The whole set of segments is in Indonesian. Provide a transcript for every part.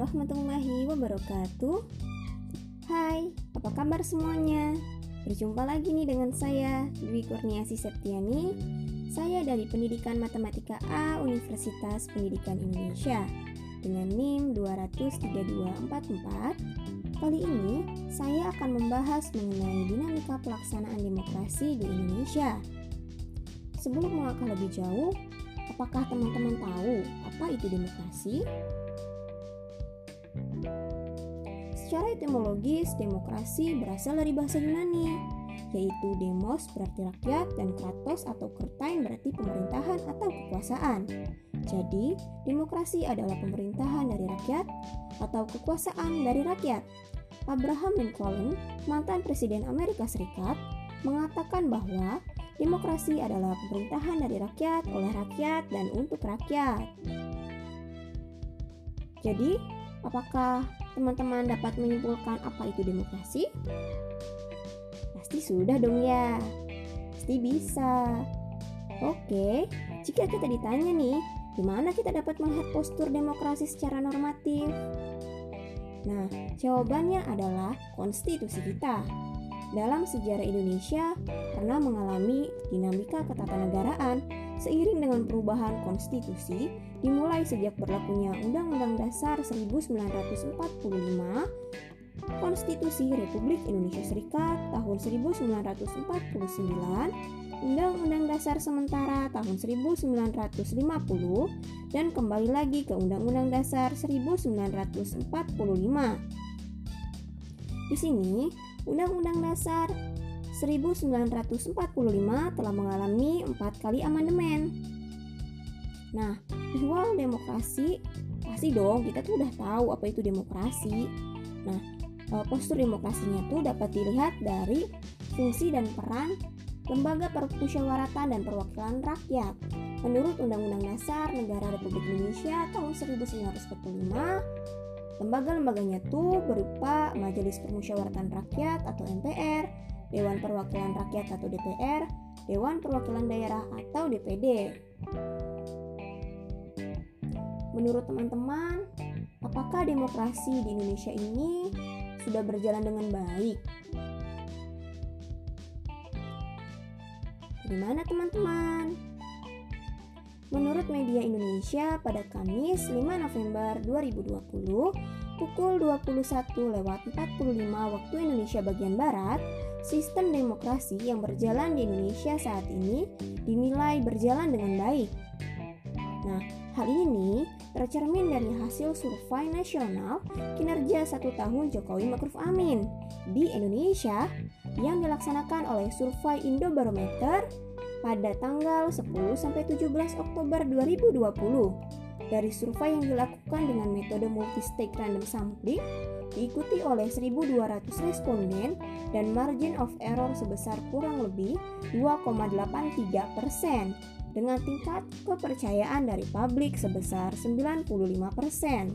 warahmatullahi wabarakatuh. Hai, apa kabar semuanya? Berjumpa lagi nih dengan saya, Dwi Kurniasi Septiani. Saya dari Pendidikan Matematika A Universitas Pendidikan Indonesia dengan NIM 23244. Kali ini saya akan membahas mengenai dinamika pelaksanaan demokrasi di Indonesia. Sebelum melangkah lebih jauh, apakah teman-teman tahu apa itu demokrasi? Secara etimologis, demokrasi berasal dari bahasa Yunani, yaitu demos berarti rakyat dan kratos atau kertain berarti pemerintahan atau kekuasaan. Jadi, demokrasi adalah pemerintahan dari rakyat atau kekuasaan dari rakyat. Abraham Lincoln, mantan presiden Amerika Serikat, mengatakan bahwa demokrasi adalah pemerintahan dari rakyat oleh rakyat dan untuk rakyat. Jadi, apakah teman-teman dapat menyimpulkan apa itu demokrasi? Pasti sudah dong ya. Pasti bisa. Oke, jika kita ditanya nih, gimana kita dapat melihat postur demokrasi secara normatif? Nah, jawabannya adalah konstitusi kita. Dalam sejarah Indonesia pernah mengalami dinamika ketatanegaraan seiring dengan perubahan konstitusi dimulai sejak berlakunya Undang-Undang Dasar 1945, Konstitusi Republik Indonesia Serikat tahun 1949, Undang-Undang Dasar Sementara tahun 1950, dan kembali lagi ke Undang-Undang Dasar 1945. Di sini, Undang-Undang Dasar 1945 telah mengalami empat kali amandemen. Nah, visual demokrasi pasti dong kita tuh udah tahu apa itu demokrasi. Nah, eh, postur demokrasinya tuh dapat dilihat dari fungsi dan peran lembaga permusyawaratan dan perwakilan rakyat. Menurut Undang-Undang Dasar Negara Republik Indonesia tahun 1945, lembaga-lembaganya tuh berupa Majelis Permusyawaratan Rakyat atau MPR, Dewan Perwakilan Rakyat atau DPR, Dewan Perwakilan Daerah atau DPD. Menurut teman-teman, apakah demokrasi di Indonesia ini sudah berjalan dengan baik? Bagaimana teman-teman? Menurut media Indonesia pada Kamis 5 November 2020 pukul 21 lewat 45 waktu Indonesia bagian Barat, sistem demokrasi yang berjalan di Indonesia saat ini dinilai berjalan dengan baik. Nah, hal ini tercermin dari hasil survei nasional kinerja satu tahun Jokowi Ma'ruf Amin di Indonesia yang dilaksanakan oleh Survei Indobarometer pada tanggal 10 sampai 17 Oktober 2020. Dari survei yang dilakukan dengan metode multi-stage random sampling, diikuti oleh 1.200 responden dan margin of error sebesar kurang lebih 2,83 persen dengan tingkat kepercayaan dari publik sebesar 95 persen.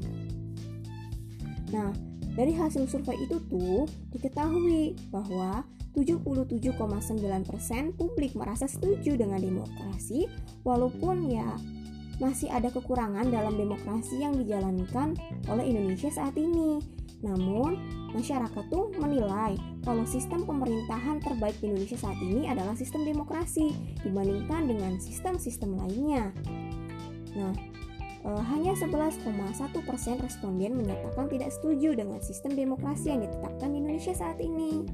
Nah, dari hasil survei itu tuh diketahui bahwa 77,9% publik merasa setuju dengan demokrasi walaupun ya masih ada kekurangan dalam demokrasi yang dijalankan oleh Indonesia saat ini. Namun, masyarakat tuh menilai kalau sistem pemerintahan terbaik di Indonesia saat ini adalah sistem demokrasi dibandingkan dengan sistem-sistem lainnya. Nah, e, hanya 11,1 persen responden menyatakan tidak setuju dengan sistem demokrasi yang ditetapkan di Indonesia saat ini.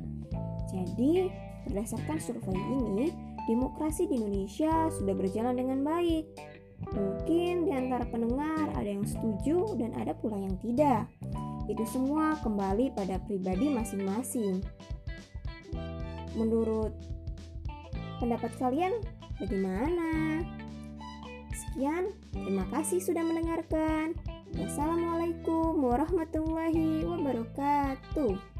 Jadi, berdasarkan survei ini, demokrasi di Indonesia sudah berjalan dengan baik. Mungkin di antara pendengar ada yang setuju dan ada pula yang tidak. Itu semua kembali pada pribadi masing-masing. Menurut pendapat kalian bagaimana? Sekian, terima kasih sudah mendengarkan. Wassalamualaikum warahmatullahi wabarakatuh.